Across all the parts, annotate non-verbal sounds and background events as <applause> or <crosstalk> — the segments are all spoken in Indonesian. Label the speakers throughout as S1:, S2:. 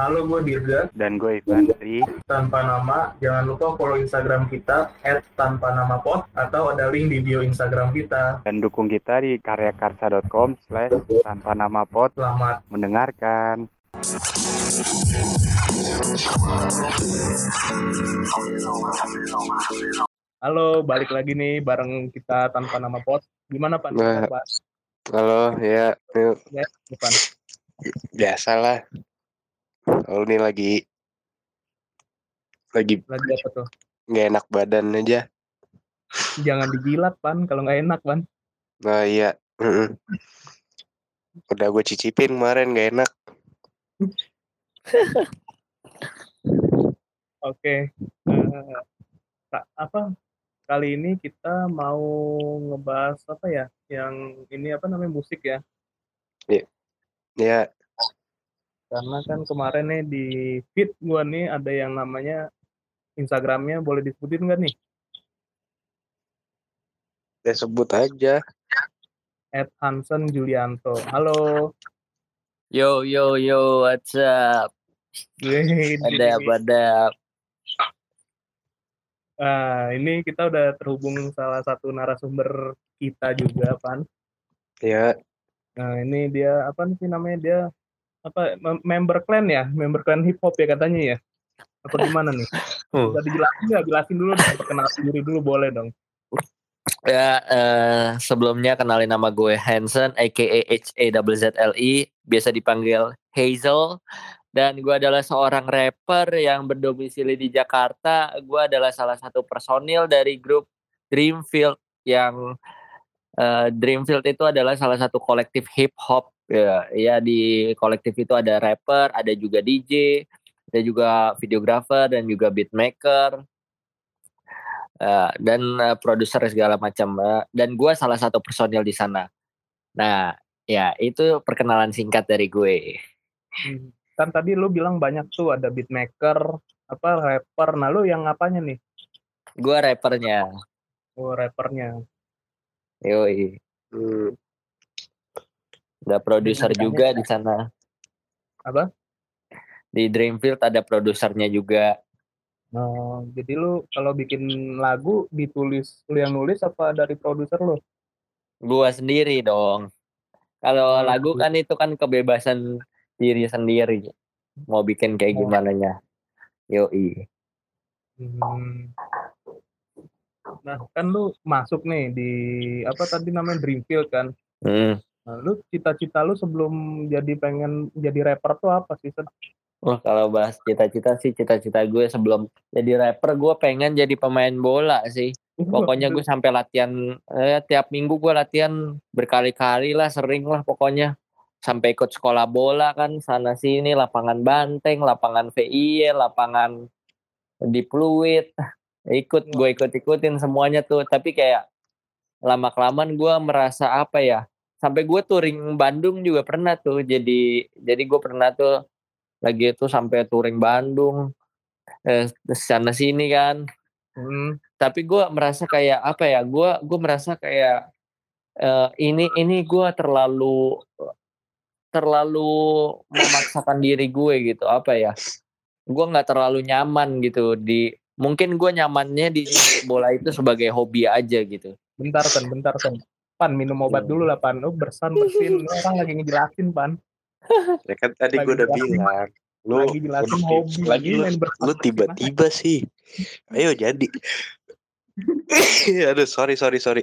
S1: Halo, gue Dirga.
S2: Dan gue Ivandri.
S1: Tanpa nama, jangan lupa follow Instagram kita at tanpa nama pot atau ada link di bio Instagram kita.
S2: Dan dukung kita di karyakarsa.com slash tanpa nama pot.
S1: Selamat
S2: mendengarkan.
S1: Halo, balik lagi nih bareng kita tanpa nama pot. Gimana Pak?
S3: Nah, halo, ya, yuk.
S1: Ya, depan.
S3: Biasalah. Kalau ini lagi lagi
S1: lagi apa tuh?
S3: Nggak enak badan aja.
S1: Jangan dijilat pan kalau nggak enak pan.
S3: Nah iya. Udah gue cicipin kemarin nggak enak. <laughs>
S1: Oke. Uh, apa kali ini kita mau ngebahas apa ya? Yang ini apa namanya musik ya?
S3: Iya. Yeah
S1: karena kan kemarin nih di feed gua nih ada yang namanya Instagramnya boleh disebutin nggak nih?
S3: Ya sebut aja.
S1: At Hansen Julianto. Halo.
S4: Yo yo yo, what's up? ada ada.
S1: Nah, ini kita udah terhubung salah satu narasumber kita juga, Pan.
S3: Ya.
S1: Nah, ini dia apa sih namanya dia apa member clan ya? Member clan hip hop ya katanya ya? Apa gimana nih? <laughs> Hmm. udah dijelasin ya jelasin dulu dong perkenalan diri dulu boleh dong.
S4: Ya uh, sebelumnya kenalin nama gue Hansen aka H A W Z L E biasa dipanggil Hazel. Dan gue adalah seorang rapper yang berdomisili di Jakarta. Gue adalah salah satu personil dari grup Dreamfield yang uh, Dreamfield itu adalah salah satu kolektif hip hop Ya, ya di kolektif itu ada rapper, ada juga DJ, ada juga videographer dan juga beatmaker. Uh, dan uh, produser segala macam uh, dan gue salah satu personil di sana. Nah, ya itu perkenalan singkat dari gue.
S1: Hmm. Kan tadi lu bilang banyak tuh ada beatmaker, apa rapper. Nah, lu yang apanya nih?
S4: Gue rappernya.
S1: Oh, rappernya.
S4: Yoi. Hmm. Ada produser juga di sana.
S1: Apa?
S4: Di Dreamfield ada produsernya juga.
S1: Oh, jadi lu kalau bikin lagu ditulis lu yang nulis apa dari produser lu?
S4: Gua sendiri dong. Kalau oh, lagu gitu. kan itu kan kebebasan diri sendiri. Mau bikin kayak oh. gimana nya. Yoi. Hmm.
S1: Nah, kan lu masuk nih di apa tadi namanya Dreamfield kan?
S4: Hmm.
S1: Nah, lu cita-cita lu sebelum jadi pengen jadi rapper tuh apa sih?
S4: Wah kalau bahas cita-cita sih cita-cita gue sebelum jadi rapper gue pengen jadi pemain bola sih. Pokoknya gue sampai latihan eh, tiap minggu gue latihan berkali-kali lah sering lah pokoknya. Sampai ikut sekolah bola kan sana sini lapangan banteng, lapangan VI, lapangan di Pluit. Ikut gue ikut ikutin semuanya tuh. Tapi kayak lama kelamaan gue merasa apa ya sampai gue touring Bandung juga pernah tuh jadi jadi gue pernah tuh lagi itu sampai touring Bandung eh, sana sini kan. Hmm. tapi gue merasa kayak apa ya gue gue merasa kayak eh, ini ini gue terlalu terlalu memaksakan diri gue gitu apa ya gue nggak terlalu nyaman gitu di mungkin gue nyamannya di bola itu sebagai hobi aja gitu.
S1: Bentar kan bentar kan Pan minum obat dulu lah Pan. Lu bersan bersin orang lagi ngejelasin Pan. <laughs>
S3: Ya kan tadi gue udah bilang. Lu
S1: lagi jelasin hobi.
S3: Lagi lu, lu tiba-tiba sih. Ayo jadi. <laughs> Aduh sorry sorry sorry.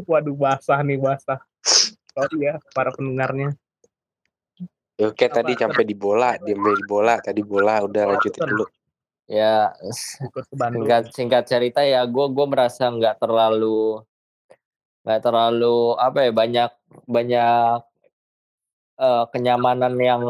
S1: Waduh basah nih basah. Sorry ya para pendengarnya.
S3: Ya, oke Apa, tadi sampai di bola, dia di bola, tadi bola udah lanjutin dulu.
S4: Ya singkat singkat cerita ya gue gue merasa nggak terlalu nggak terlalu apa ya banyak banyak uh, kenyamanan yang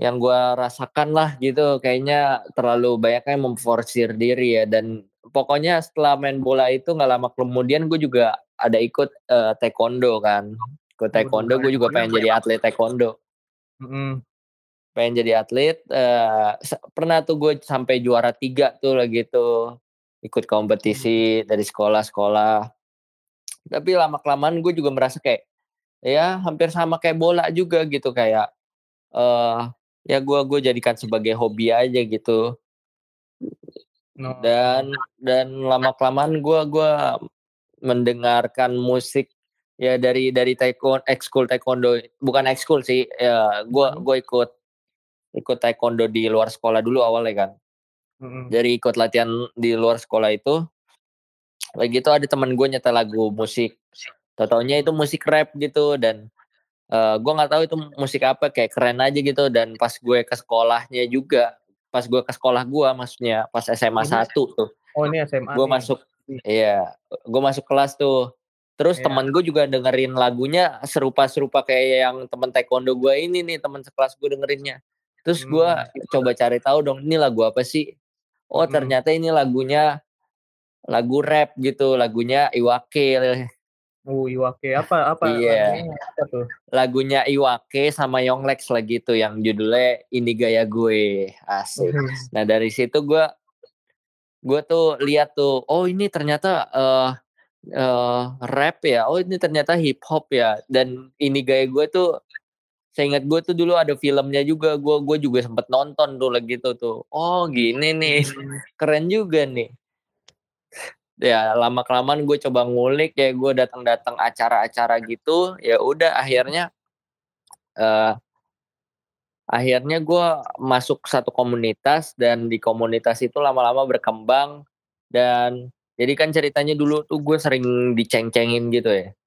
S4: yang gue rasakan lah gitu. Kayaknya terlalu banyaknya memforsir diri ya. Dan pokoknya setelah main bola itu nggak lama kemudian gue juga ada ikut uh, taekwondo kan. Ikut taekwondo gue juga pengen jadi atlet taekwondo. Mm. pengen jadi atlet uh, pernah tuh gue sampai juara tiga tuh lagi tuh ikut kompetisi dari sekolah-sekolah. Tapi lama kelamaan gue juga merasa kayak ya hampir sama kayak bola juga gitu kayak eh ya gue gue jadikan sebagai hobi aja gitu
S1: No.
S4: dan dan lama kelamaan gue gua mendengarkan musik ya dari dari taekwondo ekskul taekwondo bukan ekskul sih ya gue
S1: Hmm.
S4: gue ikut ikut taekwondo di luar sekolah dulu awalnya kan
S1: Mm-mm.
S4: dari ikut latihan di luar sekolah itu lagi itu ada teman gue nyetel lagu musik Taunya itu musik rap gitu dan eh gue nggak tahu itu musik apa kayak keren aja gitu dan pas gue ke sekolahnya juga pas gue ke sekolah gue maksudnya pas SMA
S1: Ini-
S4: 1 tuh
S1: Oh ini SMA.
S4: gue masuk iya gue masuk kelas tuh terus
S1: Iya.
S4: teman gue juga dengerin lagunya serupa-serupa kayak yang temen taekwondo gue ini nih teman sekelas gue dengerinnya terus gue
S1: Hmm.
S4: coba cari tahu dong ini lagu apa sih oh
S1: Hmm.
S4: ternyata ini lagunya lagu rap gitu lagunya Iwake
S1: Uh, Iwake apa apa
S4: Iya.
S1: lagunya apa tuh?
S4: lagunya Iwake sama Yonglex lagi tuh yang judulnya ini gaya gue asik
S1: Hmm.
S4: Nah dari situ gue gue tuh lihat tuh oh ini ternyata eh eh, rap ya oh ini ternyata hip hop ya dan ini gaya gue tuh saya ingat gue tuh dulu ada filmnya juga gue gue juga sempet nonton tuh lagi tuh tuh. Oh gini nih <laughs> keren juga nih. Ya lama kelamaan gue coba ngulik ya gue datang datang acara-acara gitu ya udah akhirnya eh akhirnya gue masuk satu komunitas dan di komunitas itu lama-lama berkembang dan jadi kan ceritanya dulu tuh gue sering diceng-cengin gitu ya.
S1: Hmm,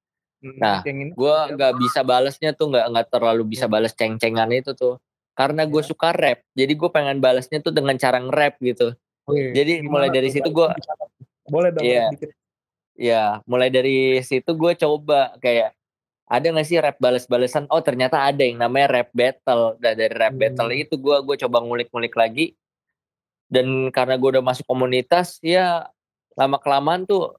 S4: Nah,
S1: yang ini
S4: gue nggak bisa balesnya tuh nggak nggak terlalu bisa balas ceng-cengan itu tuh. Karena gue
S1: Ya.
S4: suka rap jadi gue pengen balesnya tuh dengan cara nge-rap gitu.
S1: Oke,
S4: jadi mulai dari situ gue
S1: boleh dong
S4: Iya.
S1: dikit.
S4: ya mulai dari situ gue coba kayak ada nggak sih rap bales-balesan? Oh ternyata ada yang namanya rap battle. Dan dari rap
S1: Hmm.
S4: battle itu gue gue coba ngulik-ngulik lagi. Dan karena gue udah masuk komunitas ya lama kelamaan tuh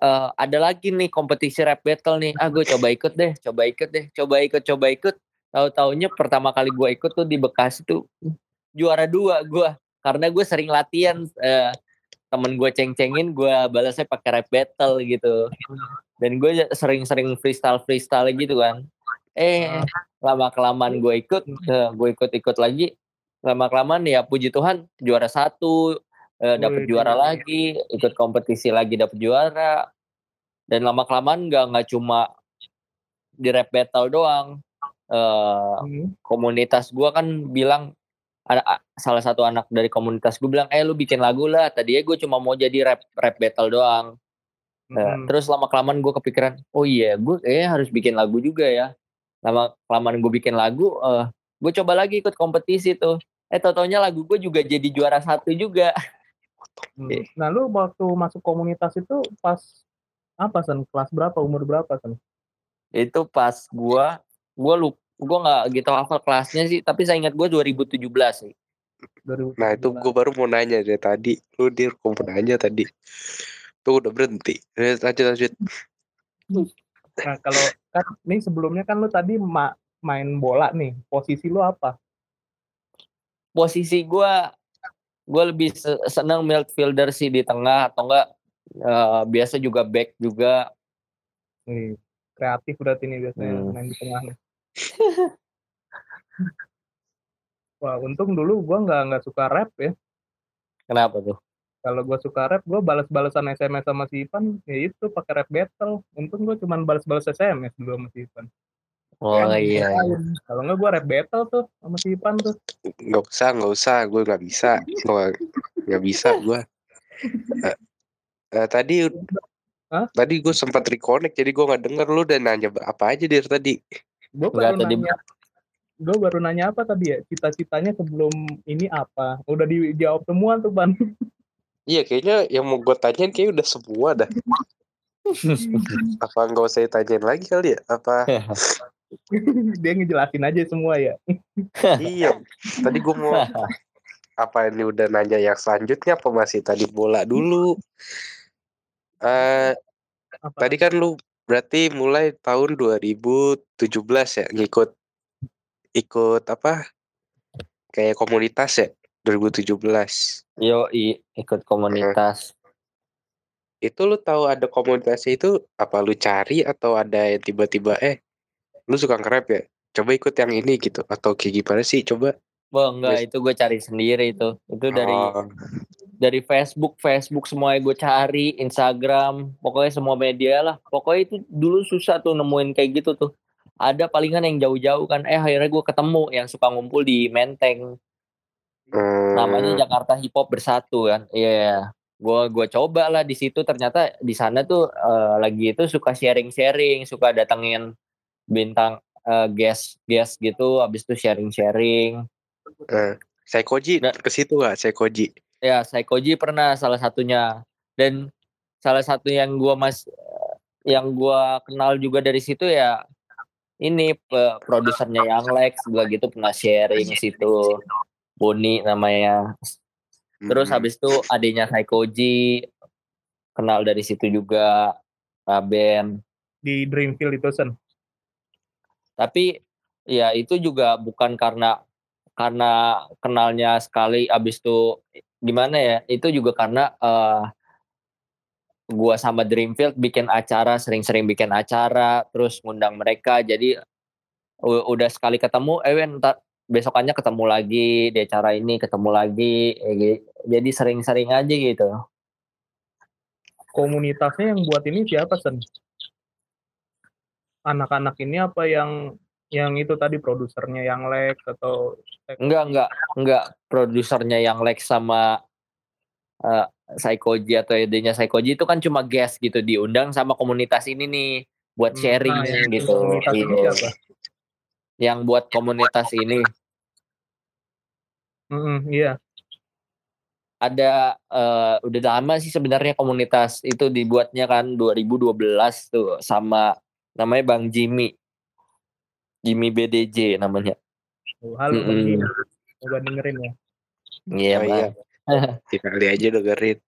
S4: eh, ada lagi nih kompetisi rap battle nih. Ah gue coba ikut deh coba ikut deh coba ikut coba ikut. Tahu taunya pertama kali gue ikut tuh di Bekasi tuh juara dua gue karena gue sering latihan eh, temen gue ceng-cengin gue balasnya pakai rap battle gitu. Dan gue sering-sering freestyle freestyle gitu kan. Eh lama kelamaan gue ikut eh, gue ikut-ikut lagi. Lama kelamaan ya puji Tuhan juara satu eh, dapat juara lagi ikut kompetisi lagi dapat juara. Dan lama kelamaan nggak nggak cuma di rap battle doang. Eh,
S1: Hmm.
S4: komunitas gua kan bilang ada salah satu anak dari komunitas gue bilang eh lu bikin lagu lah. Tadinya gue cuma mau jadi rap rap battle doang. Nah,
S1: Hmm.
S4: terus lama kelamaan gue kepikiran oh iya gue eh harus bikin lagu juga ya. Lama kelamaan gue bikin lagu eh gue coba lagi ikut kompetisi tuh. Eh totonya lagu gue juga jadi juara satu juga <laughs>
S1: Hmm. Nah, lu waktu masuk komunitas itu pas apa san? Kelas berapa? Umur berapa san?
S4: itu pas gue gue lu gue nggak gitu hafal kelasnya sih tapi saya ingat gue 2017 sih
S1: 2017.
S3: Nah itu gue baru mau nanya dari tadi. Lu dir mau nanya tadi. Tuh udah berhenti. Eh, Lanjut lanjut. <laughs>
S1: Nah, kalau kan nih sebelumnya kan lu tadi ma- main bola nih. Posisi lu apa?
S4: posisi gue gue lebih se- senang midfielder sih di tengah atau enggak eh, biasa juga back juga
S1: Nih, kreatif berarti nih biasanya
S4: Hmm.
S1: main di tengah. Wah, untung dulu gua nggak nggak suka rap ya.
S4: kenapa tuh
S1: Kalau gua suka rap, gua balas-balasan SMS sama si Ipan, ya itu pakai rap battle. Untung gua cuman balas-balas SMS dulu sama si Ipan.
S4: Oh
S1: Kan,
S4: iya
S1: ngapain? Kalau nggak gua rap battle tuh sama si Ipan tuh.
S3: Nggak usah nggak usah. Gue nggak bisa. Gue nggak bisa gue. <laughs> Eh, eh, tadi
S1: Hah?
S3: tadi gue sempat reconnect jadi gue nggak denger lu dan nanya apa aja dir tadi.
S1: Gua
S4: Nggak,
S1: baru
S4: tadi-
S1: nanya, gua baru nanya apa tadi ya? Cita-citanya sebelum ini apa? Udah dijawab semua tuh Pan.
S3: Iya kayaknya yang mau gue tanyain kayak udah semua dah. <laughs> Apa nggak usah ditanyain lagi kali ya? Apa <laughs> <laughs>
S1: Dia ngejelasin aja semua ya. <laughs>
S3: iya. Tadi gue mau <laughs> apa ini udah nanya yang selanjutnya apa masih tadi bola dulu? Eh
S1: Apa?
S3: tadi kan lu berarti mulai tahun 2017 ya ngikut ikut apa? Kayak komunitas ya 2017.
S4: yo i, ikut komunitas
S3: Itu lu tahu ada komunitasnya itu apa lu cari atau ada yang tiba-tiba eh lu suka nge-rap ya? coba ikut yang ini gitu atau kayak gimana sih coba
S4: Wah enggak itu gue cari sendiri itu. Itu dari
S3: Oh,
S4: dari Facebook, Facebook semua gue cari, Instagram, pokoknya semua media lah. Pokoknya itu dulu susah tuh nemuin kayak gitu tuh. Ada palingan yang jauh-jauh kan. Eh akhirnya gue ketemu yang suka ngumpul di Menteng.
S3: hmm,
S4: Namanya Jakarta Hip Hop Bersatu kan. Iya. Gua gua coba lah di situ ternyata di sana tuh eh, lagi itu suka sharing-sharing, suka datengin bintang eh, guest guest gitu, habis itu sharing-sharing.
S3: eh, Saikoji
S4: Nah.
S3: ke situ gak Saikoji
S4: Ya, Saikoji pernah salah satunya. Dan salah satu yang gua mas yang gua kenal juga dari situ ya ini produsernya yang Lex juga gitu pernah sharing di situ. Boni namanya. Terus
S3: Hmm.
S4: habis itu adanya Saikoji kenal dari situ juga Raben.
S1: di Dreamfield itu Sen
S4: Tapi ya itu juga bukan karena karena kenalnya sekali habis itu gimana ya? Itu juga karena eh gua sama Dreamfield bikin acara, sering-sering bikin acara, terus ngundang mereka. Jadi udah sekali ketemu, eh ntar besokannya ketemu lagi di acara ini, ketemu lagi. gi- Jadi sering-sering aja gitu.
S1: komunitasnya yang buat ini siapa Sen anak-anak ini apa yang yang itu tadi produsernya yang Lex atau
S4: Enggak, enggak, enggak. Produsernya yang Lex sama eh Saikoji atau idenya Saikoji itu kan cuma guest gitu diundang sama komunitas ini nih buat
S1: Hmm,
S4: sharing
S1: nah, yang
S4: gitu. Iya. Yang buat komunitas ini
S1: Mm-mm, iya
S4: ada eh, udah lama sih sebenarnya komunitas itu dibuatnya kan 2012 tuh sama namanya Bang Jimmy. Jimmy BDJ namanya.
S1: Oh, halo Bang
S4: Mm-mm.
S1: Jim. coba dengerin ya
S4: Iya,
S3: Oh, iya.
S4: Bang. <laughs>
S3: Sekali aja dengerin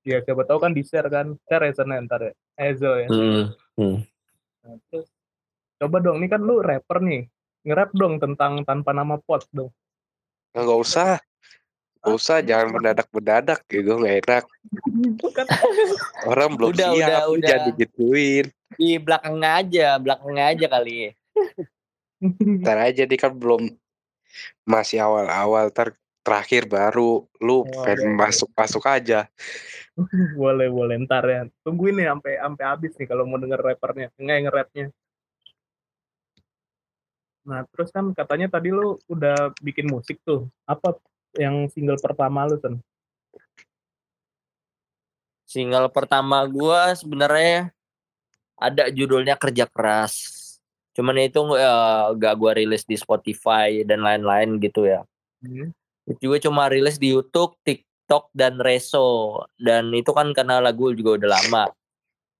S1: ya siapa tahu kan di share kan share ya Sen ya, ntar ya Ezo ya
S4: Mm.
S1: Nah, terus coba dong ini kan lu rapper nih nge-rap dong tentang tanpa nama pot dong
S3: nggak usah nggak usah jangan mendadak mendadak gitu nggak enak
S1: kan
S3: orang belum
S4: Udah,
S3: siap
S4: udah, udah.
S3: jangan digituin
S4: Di belakang aja, belakang aja kali.
S3: ntar aja nih kan belum masih awal-awal ntar terakhir baru lu
S1: Oh,
S3: pengen masuk masuk aja. <laughs>
S1: Boleh boleh ntar ya. Tungguin nih sampai sampai habis nih kalau mau denger rappernya enggak yang nge-rapnya. Nah terus kan katanya tadi lu udah bikin musik tuh. Apa yang single pertama lu Sen?
S4: Single pertama gua sebenarnya ada judulnya Kerja Keras. Cuman itu eh, gak gua rilis di Spotify dan lain-lain gitu ya.
S1: Hmm.
S4: Juga cuma rilis di YouTube, TikTok dan Reso. Dan itu kan karena lagu juga udah lama.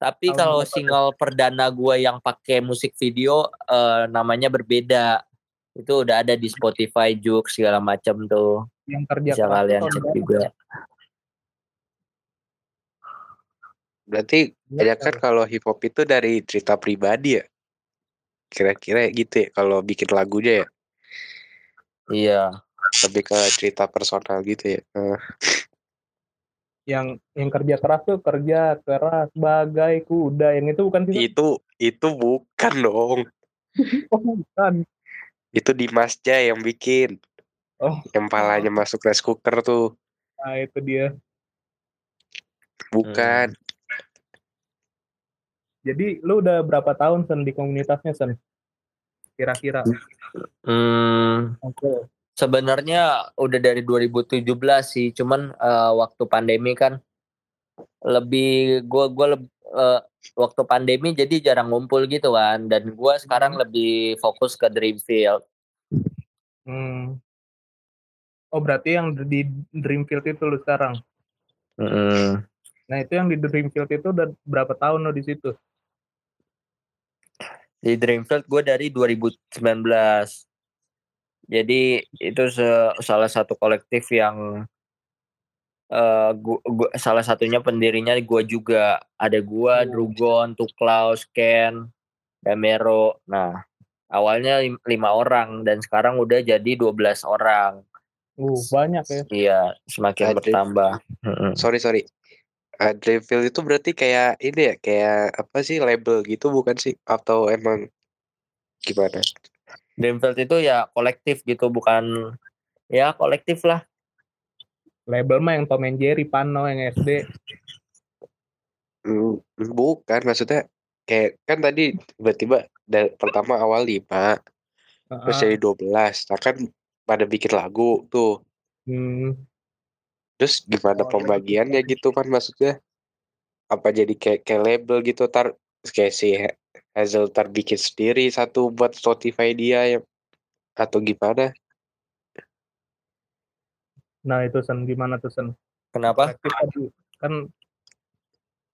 S4: Tapi kalau single perdana gua yang pakai musik video eh, namanya berbeda. Itu udah ada di Spotify juga segala macam tuh.
S1: yang kerja
S4: Bisa kalian cek juga.
S3: Berarti ya kan kalau hip hop itu dari cerita pribadi ya? Kira-kira gitu ya kalau bikin lagunya ya?
S4: Iya.
S3: lebih ke cerita personal gitu ya?
S1: Yang yang kerja keras tuh kerja keras bagai kuda yang itu bukan sih
S3: itu itu bukan dong. <laughs>
S1: Oh, bukan.
S3: Itu Dimas Jai yang bikin.
S1: Oh.
S3: Yang palanya masuk rice cooker tuh.
S1: Nah itu dia.
S3: Bukan
S1: jadi lu udah berapa tahun sen di komunitasnya sen kira-kira
S4: Hmm,
S1: oke
S4: sebenarnya udah dari 2017 sih, cuman eh, waktu pandemi kan lebih gua gua leb- eh, waktu pandemi jadi jarang ngumpul gitu kan dan gua sekarang lebih fokus ke Dreamfield.
S1: Hmm. Oh berarti yang di Dreamfield itu lu sekarang.
S4: Mm-mm.
S1: Nah itu yang di Dreamfield itu udah berapa tahun lo di situ?
S4: Di Dreamfield gue dari 2019. Jadi itu se- salah satu kolektif yang eh gua, gua- salah satunya pendirinya gue juga ada gua, Drugon, Tuklaus, Ken, Damero. Nah awalnya lim- lima orang dan sekarang udah jadi 12 orang.
S1: Uh banyak ya.
S4: Iya semakin bertambah.
S3: Sorry sorry uh, itu berarti kayak ini ya kayak apa sih label gitu bukan sih atau emang gimana?
S4: Dreamfield itu ya kolektif gitu bukan ya kolektif lah
S1: Label mah yang Tom and Jerry, Pano yang SD.
S3: Hmm, bukan maksudnya kayak kan tadi tiba-tiba da- pertama awal 5 terus
S1: Heeh.
S3: jadi 12 nah kan pada bikin lagu tuh
S1: Hmm.
S3: Terus gimana
S1: Oh, iya,
S3: pembagiannya gitu kan maksudnya? Apa jadi kayak kayak label gitu tar kayak si Ha- Hazel tar bikin sendiri satu buat Spotify dia ya atau gimana?
S1: Nah itu Sen, gimana tuh Sen?
S4: kenapa?
S1: Kan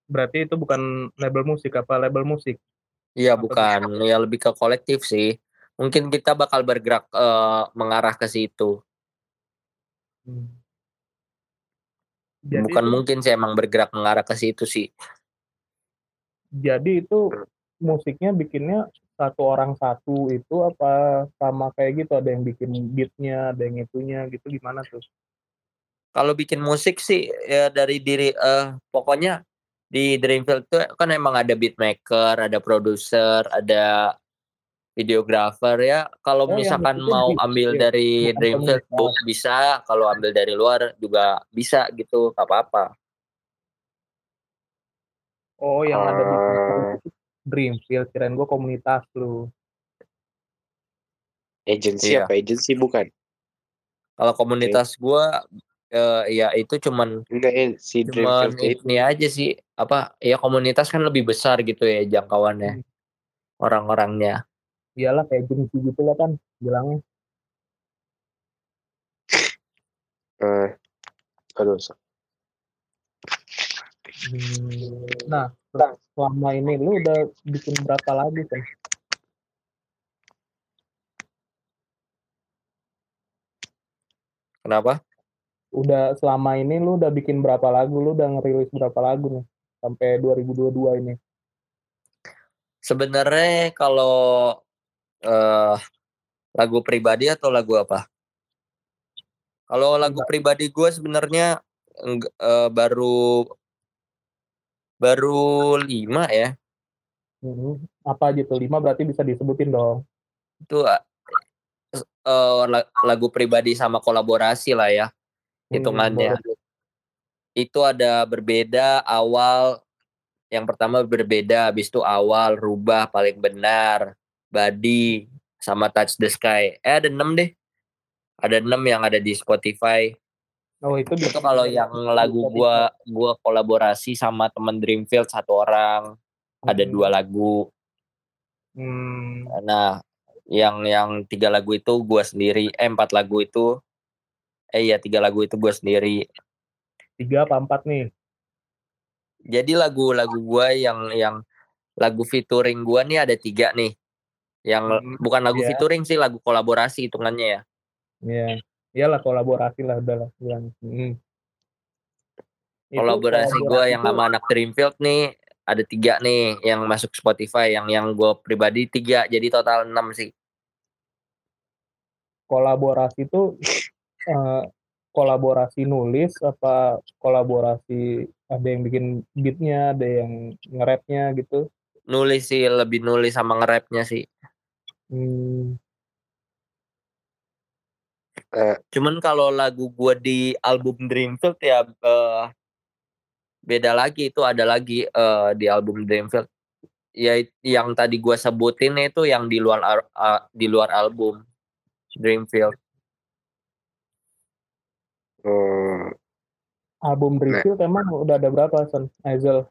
S1: berarti itu bukan label musik apa label musik?
S4: iya bukan. ya lebih ke kolektif sih. Mungkin kita bakal bergerak eh, mengarah ke situ.
S1: Hmm. Jadi
S4: bukan
S1: itu,
S4: mungkin sih emang bergerak mengarah ke situ sih.
S1: Jadi itu musiknya bikinnya satu orang satu itu apa sama kayak gitu? Ada yang bikin beatnya ada yang itunya gitu gimana tuh?
S4: kalau bikin musik sih ya dari diri eh pokoknya di Dreamfield tuh kan emang ada beatmaker, ada produser, ada videographer ya. Kalau
S1: Oh, yang
S4: misalkan mau
S1: di-
S4: ambil
S1: iya,
S4: dari
S1: bukan
S4: Dreamfield bu- bisa, kalau ambil dari luar juga bisa gitu, gak apa-apa.
S1: Oh yang ada di
S3: Eh,
S1: Dreamfield kirain gue komunitas lu.
S3: agency
S4: Iya.
S3: apa agency bukan
S4: Kalau komunitas gua eh, ya itu cuman
S3: enggak ya si
S4: cuman ini aja sih apa ya komunitas kan lebih besar gitu ya jangkauannya orang-orangnya.
S1: Iyalah kayak agency gitu lah kan bilangnya.
S3: eh aduh so-
S1: Hmm. Nah selama ini lu udah bikin berapa lagu kan?
S4: Kenapa?
S1: Udah selama ini lu udah bikin berapa lagu? Lu udah ngerilis berapa lagu nih sampai 2022 ini?
S4: Sebenarnya kalau eh lagu pribadi atau lagu apa? Kalau lagu pribadi gue sebenarnya eh, baru baru lima ya.
S1: Hmm. Apa tuh? Lima berarti bisa disebutin dong.
S4: Itu la- lagu pribadi sama kolaborasi lah ya
S1: Hmm,
S4: hitungannya.
S1: boleh.
S4: Itu ada berbeda awal yang pertama berbeda, habis itu awal rubah paling benar, body sama touch the sky. Eh ada enam deh. Ada enam yang ada di Spotify.
S1: Oh itu
S4: itu kalau yang lagu gua gua kolaborasi sama temen Dreamfield satu orang ada
S1: Hmm.
S4: dua lagu
S1: Hmm.
S4: nah yang yang tiga lagu itu gua sendiri eh empat lagu itu eh iya tiga lagu itu gua sendiri
S1: Tiga apa empat nih?
S4: jadi lagu-lagu gua yang yang lagu featuring gua nih ada tiga nih yang
S1: Hmm,
S4: bukan lagu
S1: iya.
S4: featuring sih lagu kolaborasi hitungannya ya
S1: Iya. Iyalah kolaborasi lah udah lah bilang. Hmm. Itu
S4: kolaborasi
S1: kolaborasi
S4: yang sama anak Dreamfield nih ada tiga nih yang masuk Spotify yang yang gue pribadi tiga jadi total enam sih
S1: kolaborasi tuh <laughs> eh, kolaborasi nulis apa kolaborasi ada yang bikin beatnya ada yang nge-rapnya gitu
S4: nulis sih lebih nulis sama nge-rapnya sih
S1: hmm,
S3: eh,
S4: cuman kalau lagu gua di album Dreamfield ya eh, beda lagi. Itu ada lagi eh, di album Dreamfield. Ya yang tadi gua sebutin itu yang di luar a- di luar album Dreamfield.
S3: Hmm,
S1: album Refield emang udah ada berapa Son? Azel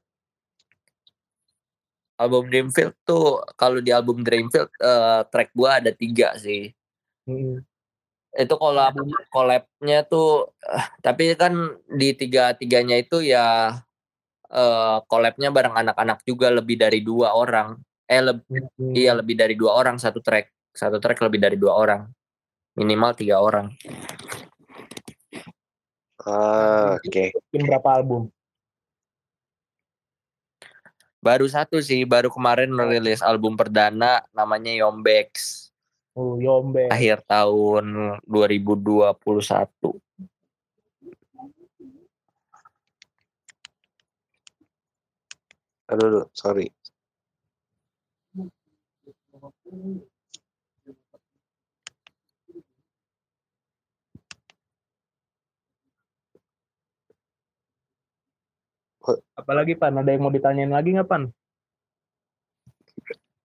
S4: album Dreamfield tuh kalau di album Dreamfield eh, track gua ada tiga sih.
S1: Hmm,
S4: itu collab collabnya tuh eh, tapi kan di tiga tiganya itu ya eh collabnya bareng anak-anak juga lebih dari dua orang. Eh leb-
S1: hmm.
S4: iya lebih dari dua orang satu track. Satu track lebih dari dua orang. Minimal tiga orang.
S3: Ah, oke.
S1: bikin berapa album
S4: baru satu sih baru kemarin merilis album perdana namanya Yombex.
S1: Oh Yombe
S4: akhir tahun 2021
S3: aduh aduh, sorry
S1: Apalagi Pan, ada yang mau ditanyain lagi nggak Pan?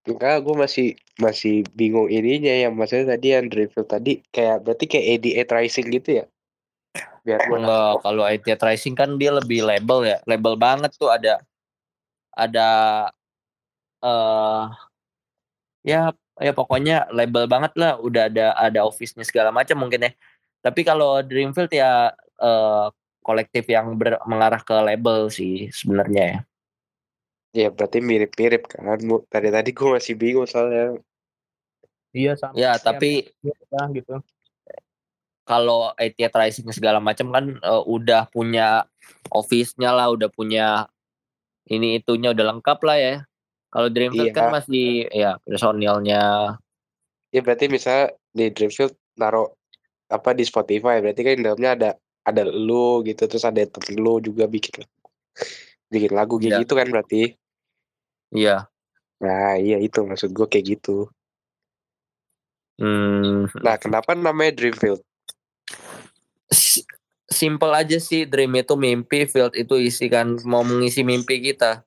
S3: Enggak, gue masih masih bingung ininya yang maksudnya tadi yang Drivil tadi kayak berarti kayak ADA tracing gitu ya? Biar gua
S4: Enggak, kalau IT tracing kan dia lebih label ya, label banget tuh ada ada eh ya ya pokoknya label banget lah, udah ada ada office-nya segala macam mungkin ya. Tapi kalau Dreamfield ya eh kolektif yang ber, mengarah ke label sih sebenarnya ya.
S3: Ya berarti mirip-mirip kan. Mu- Tadi tadi gue masih bingung soalnya.
S1: Iya sama.
S4: Ya, tapi
S1: Ya, gitu.
S4: kalau IT tracing segala macam kan eh, udah punya office-nya lah, udah punya ini itunya udah lengkap lah ya. Kalau Dreamfield
S3: Iya.
S4: kan masih ya personilnya
S3: Ya berarti misalnya di Dreamfield naruh apa di Spotify berarti kan di dalamnya ada ada lu gitu terus ada temen lu juga bikin bikin lagu kayak
S4: Iya.
S3: gitu kan berarti.
S4: Iya.
S3: Nah iya itu maksud gue kayak gitu.
S4: Hmm,
S3: Nah kenapa namanya Dreamfield?
S4: si- simple aja sih dream itu mimpi, field itu isi kan mau mengisi mimpi kita.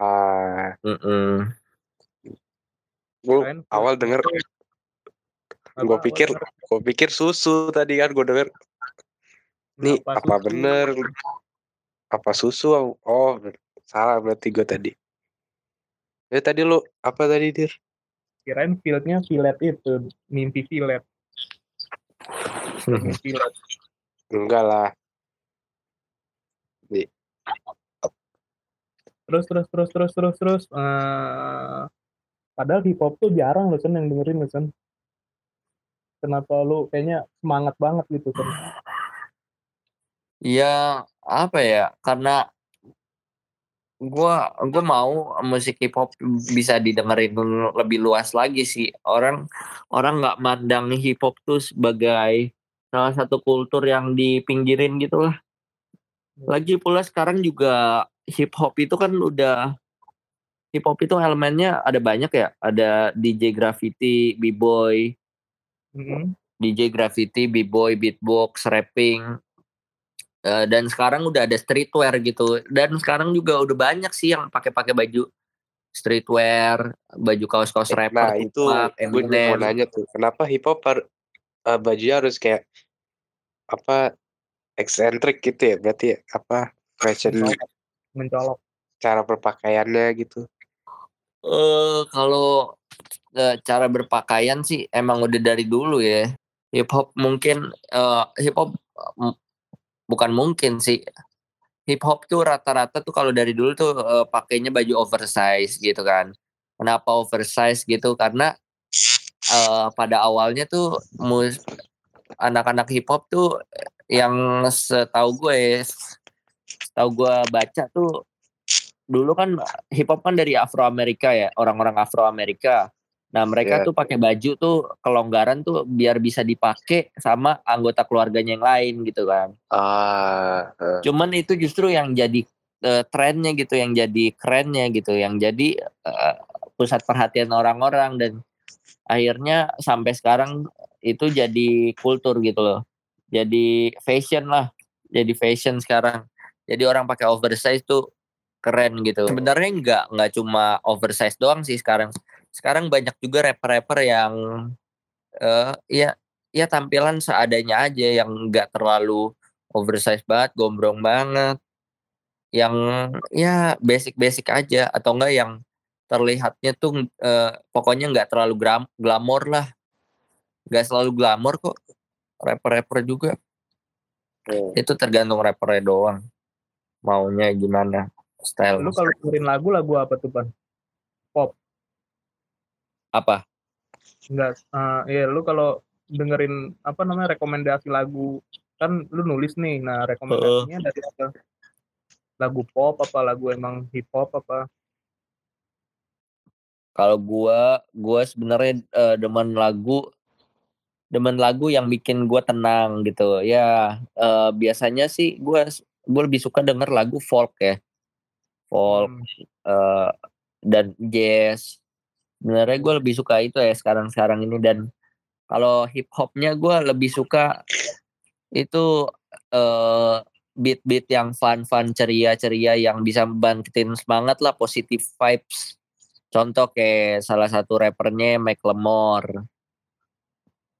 S3: Ah,
S4: Mm-mm.
S3: gue
S1: Keren.
S3: awal denger gue pikir gue pikir susu tadi kan gue denger nih apa
S1: susu?
S3: bener apa susu oh salah berarti gue tadi eh tadi lu apa tadi dir
S1: Kirain fieldnya filet itu, mimpi filet. Mimpi filet.
S3: enggak lah
S1: Terus terus terus terus terus terus. eh padahal hip hop tuh jarang loh Sen yang dengerin loh Sen. Kenapa lu kayaknya semangat banget gitu Sen?
S4: Ya apa ya? Karena gua gua mau musik hip hop bisa didengerin lebih luas lagi sih. Orang orang nggak mandang hip hop tuh sebagai salah satu kultur yang dipinggirin gitu lah. Lagi pula sekarang juga hip hop itu kan udah hip hop itu elemennya ada banyak ya. Ada DJ graffiti, b-boy,
S1: Mm-mm.
S4: DJ graffiti, b-boy, beatbox, rapping. Eh, dan sekarang udah ada streetwear gitu. Dan sekarang juga udah banyak sih yang pakai-pakai baju streetwear, baju kaos-kaos rapper,
S3: nah itu gue mau nanya tuh kenapa hip hop har- eh, bajunya harus kayak apa eksentrik gitu ya berarti apa fashion
S1: Mencolok.
S3: Cara berpakaiannya gitu
S4: Eh kalau eh, cara berpakaian sih emang udah dari dulu ya. Hip hop mungkin eh, hip hop bukan mungkin sih. Hip hop tuh rata-rata tuh kalau dari dulu tuh eh, pakainya baju oversize gitu kan. Kenapa oversize gitu? Karena eh, pada awalnya tuh mus anak-anak hip hop tuh yang setahu gue setahu gue baca tuh dulu kan hip hop kan dari Afro Amerika ya orang-orang Afro Amerika nah mereka
S3: Iya.
S4: tuh pakai baju tuh kelonggaran tuh biar bisa dipakai sama anggota keluarganya yang lain gitu kan.
S3: Ah eh.
S4: cuman itu justru yang jadi eh, trennya gitu yang jadi kerennya gitu yang jadi eh, pusat perhatian orang-orang dan akhirnya sampai sekarang itu jadi kultur gitu loh. Jadi fashion lah jadi fashion sekarang. Jadi orang pakai oversize tuh keren gitu. Sebenarnya nggak nggak cuma oversize doang sih sekarang sekarang banyak juga rapper-rapper yang eh ya ya tampilan seadanya aja yang nggak terlalu oversize banget gombrong banget. Yang ya basic-basic aja atau enggak yang terlihatnya tuh eh, pokoknya nggak terlalu gram glamor lah. Nggak selalu glamor kok rapper-rapper juga.
S3: Hmm.
S4: itu tergantung rappernya doang maunya gimana style
S1: Lu kalau dengerin lagu lagu apa tuh Pan?
S4: Apa
S1: Enggak. eh ya lu kalau dengerin apa namanya rekomendasi lagu kan lu nulis nih. Nah, rekomendasinya dari apa? Lagu pop apa lagu emang hip hop apa?
S4: kalau gua gua sebenarnya eh, demen lagu demen lagu yang bikin gua tenang gitu ya eh, biasanya sih gua gua lebih suka denger lagu folk ya folk
S1: Hmm.
S4: eh, dan jazz sebenarnya gue lebih suka itu ya sekarang sekarang ini dan kalau hip hopnya gue lebih suka itu eh beat-beat yang fun-fun ceria-ceria yang bisa bangkitin semangat lah positive vibes. Contoh kayak salah satu rappernya Macklemore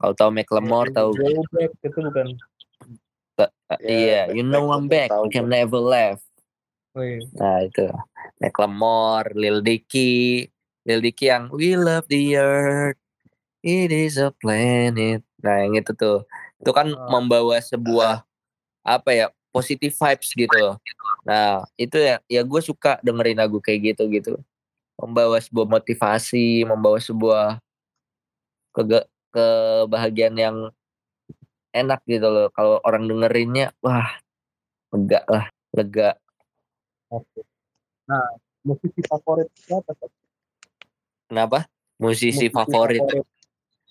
S4: kalau tahu Macklemore tahu
S1: Go back itu bukan.
S4: iya you know I'm back
S2: tahu
S4: you can never left.
S1: Oh, iya.
S4: nah itu. Macklemore Lil Dicky Lil Dicky yang we love the earth it is a planet nah yang itu tuh itu kan
S1: Oh.
S4: membawa sebuah apa ya positive vibes gitu nah itu ya ya gue suka dengerin lagu kayak gitu gitu membawa sebuah motivasi membawa sebuah kege kebahagiaan yang enak gitu loh kalau orang dengerinnya wah lega lah lega.
S1: Nah, musisi favorit siapa?
S4: Kenapa musisi favorit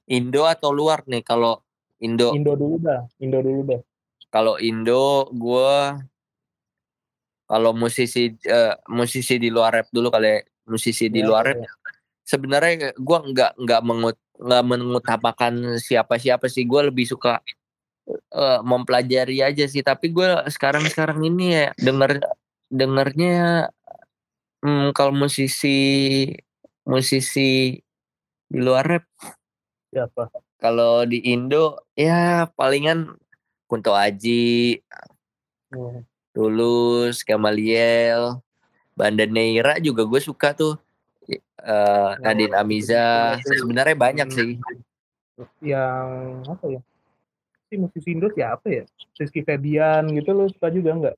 S4: Indo atau luar nih kalau Indo
S1: Indo dulu dah. Indo dulu dah.
S4: kalau Indo gue kalau musisi eh, musisi di luar rap dulu kali ya. musisi di
S1: Ya,
S4: luar
S1: ya.
S4: rap sebenarnya gue nggak nggak mengut nggak mengutamakan siapa siapa sih gue lebih suka eh, mempelajari aja sih tapi gue sekarang sekarang ini ya denger dengernya hmm, kalau musisi musisi di luar rap
S1: Siapa?
S4: kalau di Indo ya palingan Kunto Aji
S1: Hmm.
S4: Tulus, Gamaliel, Banda Neira juga gue suka tuh. Eh, Nadine Amiza, sebenarnya banyak sih.
S1: Yang apa ya? Si musisi Indo siapa ya? Rizky Febian gitu lo suka juga nggak?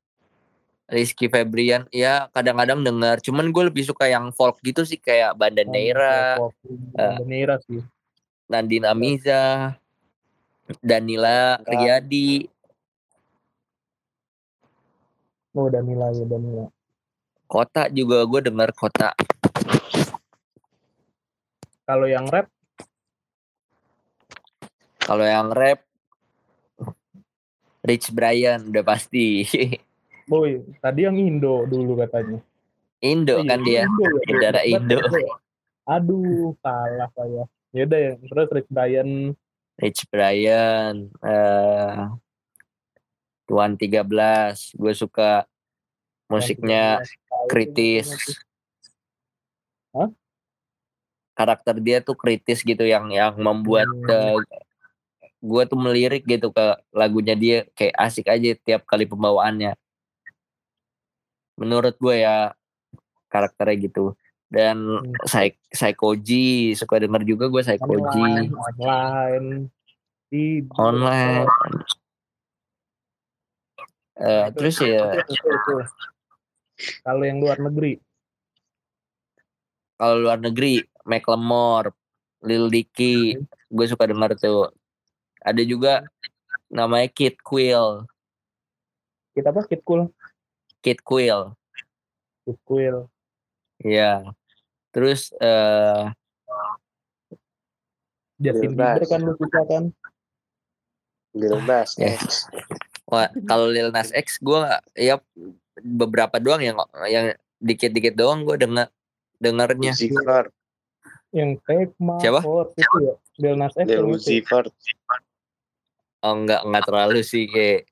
S4: Rizky Febrian, ya kadang-kadang dengar. Cuman gue lebih suka yang folk gitu sih kayak Banda Neira,
S1: Oh, Banda Neira sih.
S4: Nadine Amiza, Danila. Riyadi,
S1: Oh, Danila ya Danila.
S4: Kota juga gue dengar Kota.
S1: Kalau yang rap
S4: Kalau yang rap Rich Brian udah pasti. <laughs>
S1: Boy, tadi yang Indo dulu katanya.
S4: Indo
S1: Oh, iya,
S4: kan dia.
S1: Indo ya. Betul,
S4: Indo.
S1: Aduh, salah saya. Ya udah ya, terus Rich Brian
S4: Rich Brian, eh Tuan 13, gue suka musiknya kritis.
S1: Hah?
S4: Karakter dia tuh kritis gitu yang yang membuat
S1: Hmm.
S4: gue tuh melirik gitu ke lagunya dia kayak asik aja tiap kali pembawaannya. Menurut gue ya karakternya gitu. Dan
S1: Hmm.
S4: Psy Psychoji suka denger juga gue Psychoji
S1: online, online di
S4: online.
S1: Itu-
S4: terus ya
S1: itu-. Kalau yang luar negeri,
S4: kalau luar negeri Macklemore, Lil Dicky, gue suka denger tuh. Ada juga namanya Kid Quill,
S1: kita apa? Kid Cool,
S4: Kid Quill.
S1: Kid Quill.
S4: Iya. Terus eh
S1: Justin
S2: Lil Nas.
S1: Bieber kan lu suka kan?
S2: Lil Nas
S4: Ya.
S2: X.
S4: wah, kalau Lil Nas X gue ya beberapa doang yang yang dikit-dikit doang gue denger dengernya.
S2: Uzi Vert.
S1: Yang take my
S4: Siapa?
S1: heart itu ya. Lil Nas X
S2: Lil. Vert.
S4: Oh enggak enggak terlalu sih kayak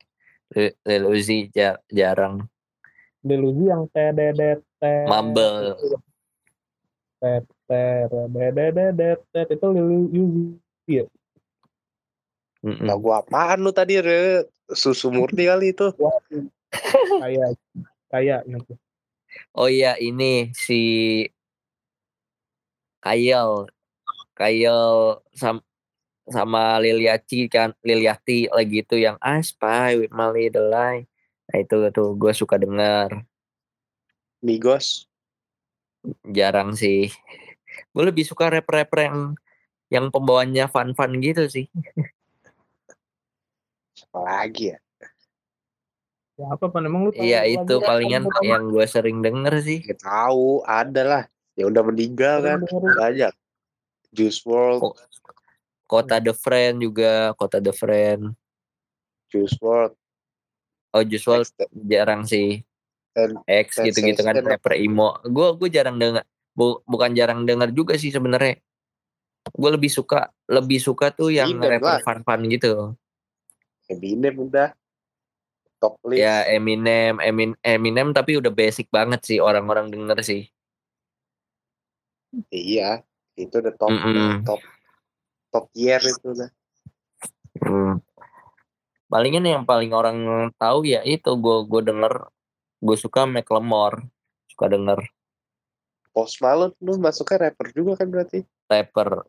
S4: Lil- Lil Uzi jar- jarang.
S1: Lil Uzi yang tededet.
S4: Mumble.
S1: Tet itu Lil Uzi.
S4: Mm-mm.
S2: Lagu apaan lu tadi, Re? Susu murni kali itu.
S1: Kayak kayak gitu.
S4: Oh iya ini si Kayel Kayel sam- sama Liliati kan Liliati lagi itu yang I spy with my little lie. Nah itu tuh gue suka denger
S2: Migos.
S4: jarang sih. Gue lebih suka rap-rap yang yang pembawaannya fun-fun gitu sih.
S2: Apa lagi ya?
S1: Ya, apa pan emang lu
S4: Iya itu palingan
S1: apa?
S4: yang gue sering denger sih.
S2: Gak tahu, ada lah. Ya udah meninggal kan. Banyak. Juice WRLD,
S4: Kok- Kota The Friend juga Kota The Friend.
S2: Juice WRLD.
S4: Oh
S2: Next,
S4: jarang sih.
S2: Dan
S4: X
S2: Ten
S4: gitu-gitu kan rapper emo. Gue gue jarang denger bu- bukan jarang denger juga sih sebenarnya. Gue lebih suka lebih suka tuh yang
S2: Eminem
S4: rapper fun-fun gitu.
S2: Eminem udah.
S3: top list.
S4: Ya Eminem, Emin, Eminem tapi udah basic banget sih orang-orang denger sih.
S3: Iya, itu udah top
S4: Mm-mm.
S3: top top tier itu udah.
S4: Hmm. Palingan yang paling orang tahu ya itu gue gue denger gue suka Macklemore suka denger
S3: Post Malone lu masuknya rapper juga kan berarti?
S4: rapper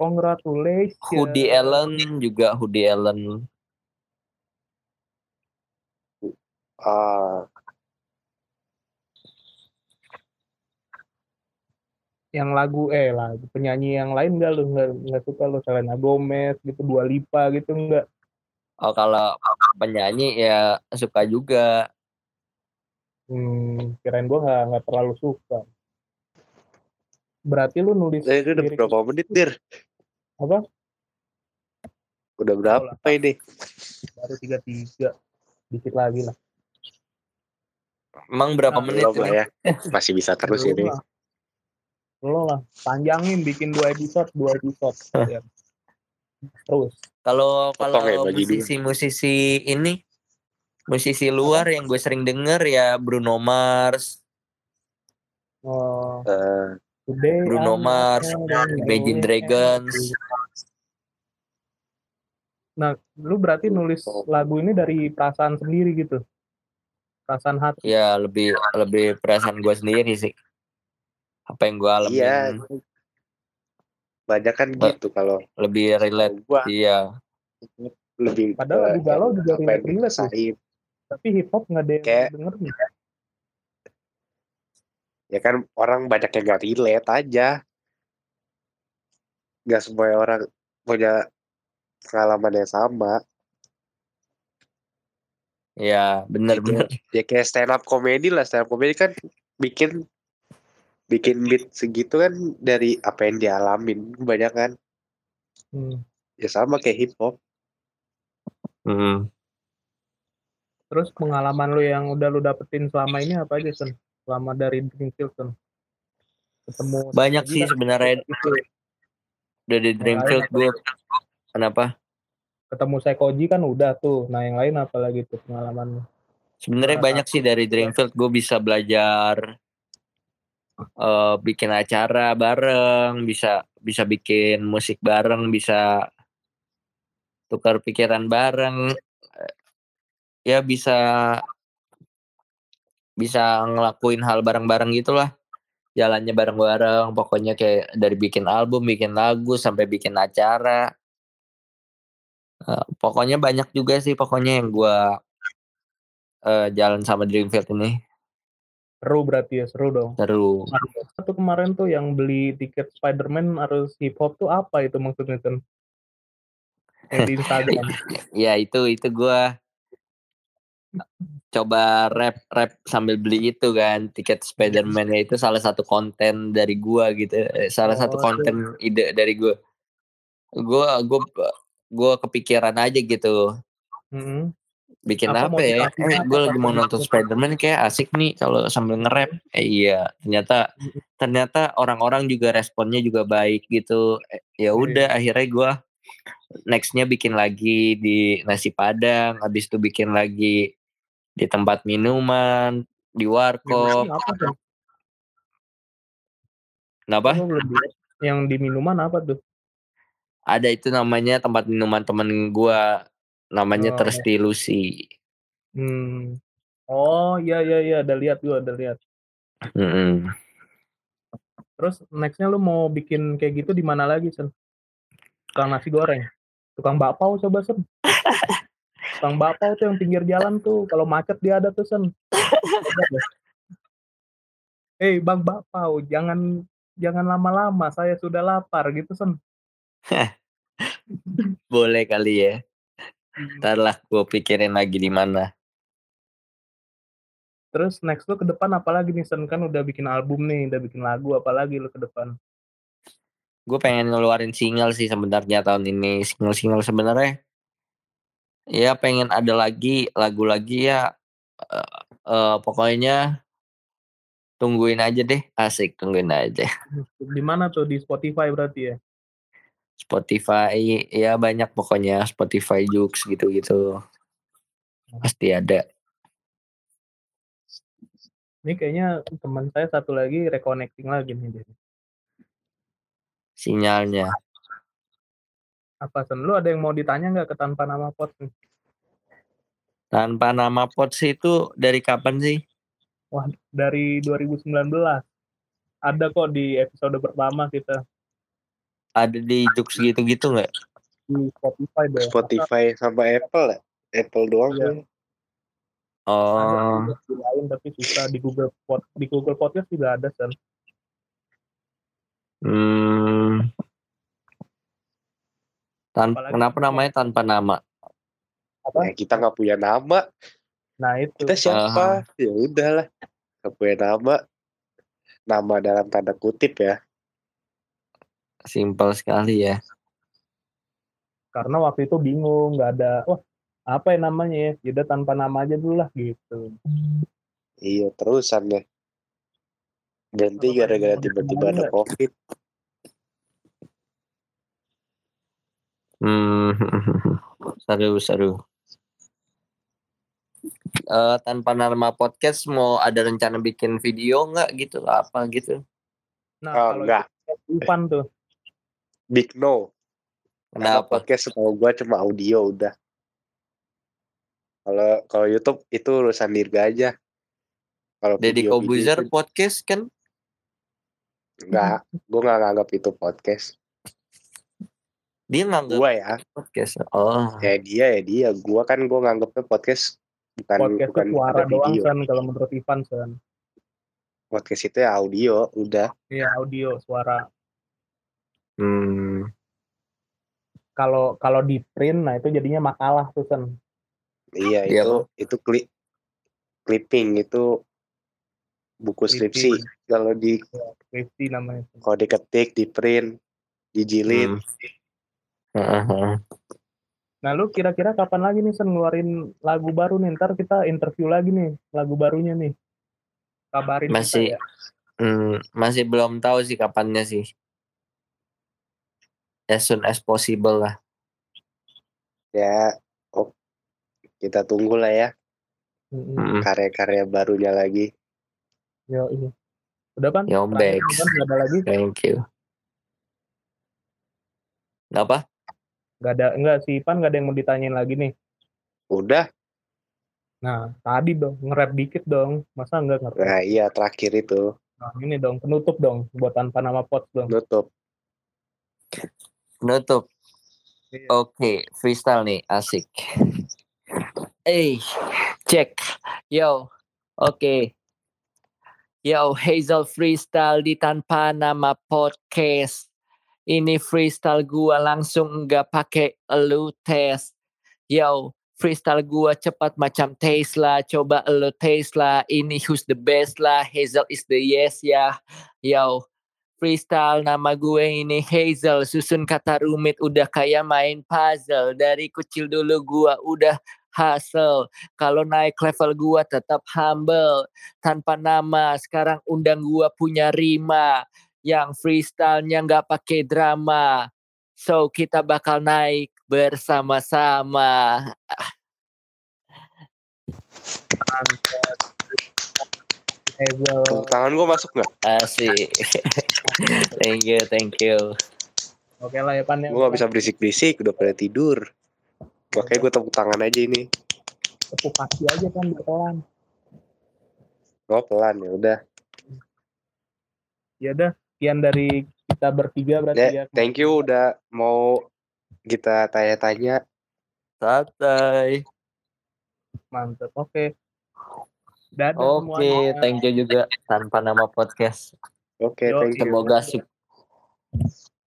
S1: Congratulations.
S4: Hoodie Allen juga Hoodie Allen
S3: Ah,
S1: Yang lagu eh lagu penyanyi yang lain enggak lu enggak enggak suka lu Selena Gomez gitu Dua Lipa gitu enggak?
S4: Oh kalau penyanyi ya suka juga
S1: Hmm, kirain gua nggak nggak terlalu suka. Berarti lu nulis
S3: eh, ini udah
S1: lirik
S3: berapa menit, Dir?
S1: apa?
S3: Udah berapa ini?
S1: Baru tiga tiga, dikit lagi lah.
S4: emang berapa
S1: Nah,
S4: menit
S3: Belum lah
S4: ini
S3: ya. Masih bisa terus ini.
S1: Belum lah, panjangin bikin dua episode, dua episode. <laughs> ya. Terus.
S4: kalau
S3: ya,
S4: kalau musisi-musisi ini musisi luar yang gue sering denger ya Bruno Mars
S1: Oh,
S3: Eh,
S1: today
S4: Bruno
S1: I'm
S4: Mars,
S1: not
S4: Imagine Dragons.
S1: Nah, lu berarti nulis lagu ini dari perasaan sendiri gitu. Perasaan hati.
S4: ya lebih lebih perasaan gue sendiri sih apa yang gue alamin
S3: iya. Banyak kan gitu kalau
S4: lebih relate
S3: gua
S4: iya
S3: lebih
S1: Padahal lagu galau juga relate-relate tuh.
S3: dirasain.
S1: Tapi hip hop nggak ada yang
S3: Kayak-
S1: denger nih.
S3: Ya kan orang banyak yang gak relate aja. Gak semua orang punya pengalaman yang sama.
S4: ya bener bener
S3: Ya kayak stand up comedy lah. Stand up comedy kan bikin bikin beat segitu kan dari apa yang dialamin banyak kan.
S1: Hmm.
S3: Ya sama kayak hip hop.
S4: Hmm.
S1: Terus pengalaman lu yang udah lu dapetin selama ini apa aja, Sen? Selama dari Dreamfield, Sen? Ketemu
S4: banyak sih sebenarnya
S1: Itu,
S4: udah di Dreamfield gue kenapa
S1: ketemu Sekoji kan udah tuh. Nah, yang lain apa lagi tuh pengalaman lu?
S4: sebenarnya
S1: Salah
S4: banyak sih dari Dreamfield gue bisa belajar eh, bikin acara bareng bisa bisa bikin musik bareng bisa tukar pikiran bareng. Ya bisa bisa ngelakuin hal bareng-bareng gitulah jalannya bareng-bareng pokoknya kayak dari bikin album bikin lagu sampai bikin acara. Eh, pokoknya banyak juga sih pokoknya yang gua eh, jalan sama Dreamfield ini
S1: Seru berarti ya, seru dong.
S4: seru
S1: Satu kemarin tuh yang beli tiket Spider-Man harus hip hop tuh apa itu maksudnya, Sen? Yang di Instagram. <laughs>
S4: ya itu itu gua <laughs> coba rap rap sambil beli itu kan tiket Spider-Man ya itu salah satu konten dari gua gitu Eh, salah satu
S1: Oh,
S4: konten ide dari gua gua gua gua kepikiran aja gitu
S1: Mm-mm.
S4: Bikin
S1: Apa
S4: apa, ya? eh, gue lagi mau nonton? Spider-Man kayak asik nih kalau sambil nge-rap. Eh, iya ternyata ternyata orang-orang juga responnya juga baik gitu. Eh, ya udah akhirnya gua nextnya bikin lagi di nasi padang habis itu bikin lagi di tempat minuman di warkop. Kenapa?
S1: Lihat. Yang di minuman apa tuh?
S4: ada itu namanya tempat minuman temen gua namanya
S1: Oh.
S4: Thirsty Lucy
S1: Hmm. Oh iya iya iya, ada lihat gua, ada lihat.
S4: Mm-mm.
S1: Terus nextnya lu mau bikin kayak gitu di mana lagi, Sen? Tukang nasi goreng. Tukang bakpao coba, Sen. Tukang bakpao tuh yang pinggir jalan tuh, kalau macet dia ada tuh, Sen. Deh. Eh, Bang Bakpao, jangan jangan lama-lama, saya sudah lapar gitu, Sen. <laughs>
S4: boleh kali ya ntar lah gue pikirin lagi di mana
S1: Terus next lu ke depan apa lagi nih, Sen? Kan udah bikin album nih, udah bikin lagu, apa lagi lu ke depan?
S4: gue pengen ngeluarin single sih sebenarnya tahun ini single single sebenarnya ya pengen ada lagi lagu lagi ya eh, eh, pokoknya tungguin aja deh asik tungguin aja
S1: Di mana tuh? Di Spotify berarti ya?
S4: Spotify ya banyak pokoknya Spotify Jux gitu gitu Pasti ada.
S1: Ini kayaknya teman saya satu lagi reconnecting lagi nih dia.
S4: Sinyalnya.
S1: Apa Sen? Lu ada yang mau ditanya nggak ke tanpa nama pot nih?
S4: Tanpa nama pot sih itu dari kapan sih?
S1: Wah, dari 2019. Ada kok di episode pertama kita
S4: Ada di Jux gitu-gitu nggak?
S1: di Spotify deh.
S3: Spotify sama Apple ya? Apple doang
S1: Iya.
S3: kan?
S4: Oh,
S1: Ada di lain tapi susah di Google Pod di Google Podcast juga ada Sen.
S4: hmm. Tan
S1: Apalagi-
S4: kenapa namanya tanpa nama?
S1: Apa?
S3: Ya, kita nggak punya nama.
S1: Nah itu.
S3: Kita siapa? Ya udahlah. Nggak punya nama. Nama dalam tanda kutip ya.
S4: Simpel sekali ya.
S1: karena waktu itu bingung nggak ada wah apa ya namanya ya Yaudah tanpa nama aja dulu lah gitu
S3: Iya terusan deh. Berhenti
S1: Kalau
S3: gara-gara tiba-tiba ada covid.
S4: Hmm. <laughs> seru seru. Eh, tanpa nama podcast mau ada rencana bikin video nggak gitu apa gitu?
S1: nah
S3: Oh,
S1: kalau
S3: enggak.
S1: itu Ivan tuh
S3: Big no. Karena
S4: Kenapa?
S3: podcast setahu gua cuma audio udah. Kalau kalau YouTube itu urusan Dirga aja. Kalau
S4: Deddy Kobuzer
S3: itu
S4: podcast kan?
S3: enggak, gua nggak nganggap itu podcast.
S4: Dia nganggap
S3: Gua ya,
S4: podcast. Oh,
S3: ya dia ya dia. Gua kan gua nganggapnya podcast bukan
S1: podcast
S3: bukan
S1: itu suara doang
S3: video.
S1: San kalau menurut Ivan San
S3: Podcast itu ya audio, udah.
S1: iya audio suara
S4: hmm.
S1: kalau kalau di print nah itu jadinya makalah tuh San
S3: Iya
S4: Iya,
S3: itu itu klip clipping itu buku skripsi. Kalau di
S1: skripsi namanya
S3: kalau diketik, di print, dijilid.
S4: Hmm. Heeh.
S1: nah lu kira-kira kapan lagi nih San ngeluarin lagu baru nih ntar kita interview lagi nih lagu barunya nih kabarin
S4: Masih-
S1: kita ya
S4: Hmm, masih belum tahu sih kapannya sih. As soon as possible lah.
S3: Ya, oh, kita tunggu lah ya.
S1: Mm-mm.
S3: karya-karya barunya lagi.
S1: Yo, iya. Udah pan?
S4: Yo,
S1: ada lagi?
S4: Thank you. Kenapa?
S1: Nggak ada, enggak sih Pan nggak ada yang mau ditanyain lagi nih.
S3: Udah,
S1: Nah, tadi dong, nge-rap dikit dong. Masa enggak nge-rap?
S3: nah iya terakhir itu
S1: Nah, ini dong, penutup dong, buat tanpa nama pot dong.
S3: nutup.
S4: Nutup.
S1: Iya.
S4: Oke, freestyle nih, asik. Eh, cek. Yo, oke. Yo, Hazel freestyle di tanpa nama podcast. Ini freestyle gua langsung nggak pakai elu tes. Yo, freestyle gua cepat macam Tesla. Coba elu Tesla. Ini who's the best lah. Hazel is the yes ya. Yo, freestyle nama gue ini Hazel susun kata rumit udah kayak main puzzle. Dari kecil dulu gua udah hustle. Kalau naik level gua tetap humble tanpa nama. Sekarang undang gua punya rima yang freestylenya nggak pakai drama. So kita bakal naik bersama-sama. <laughs>
S3: Tepuk tangan gue masuk nggak?
S4: asik <laughs> thank you thank you
S1: Oke lah ya Pan ya.
S3: Gue gak bisa berisik-berisik, udah pada tidur. Makanya gue tepuk tangan aja ini.
S1: Tepuk kaki aja kan pelan.
S3: Oh pelan ya udah.
S1: Ya udah, sekian dari kita bertiga berarti ya.
S3: Ya, thank you udah mau kita tanya-tanya.
S4: santai
S1: Mantap. Oke. Dadah
S4: oke
S1: semuanya.
S4: thank you juga tanpa nama podcast
S3: Oke, thank you.
S4: Semoga suk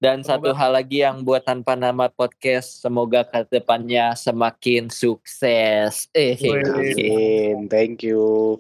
S4: dan
S1: Semoga-
S4: satu hal lagi yang buat tanpa nama podcast, semoga ke depannya semakin sukses. Eh,
S1: Wih.
S3: Amin, thank you.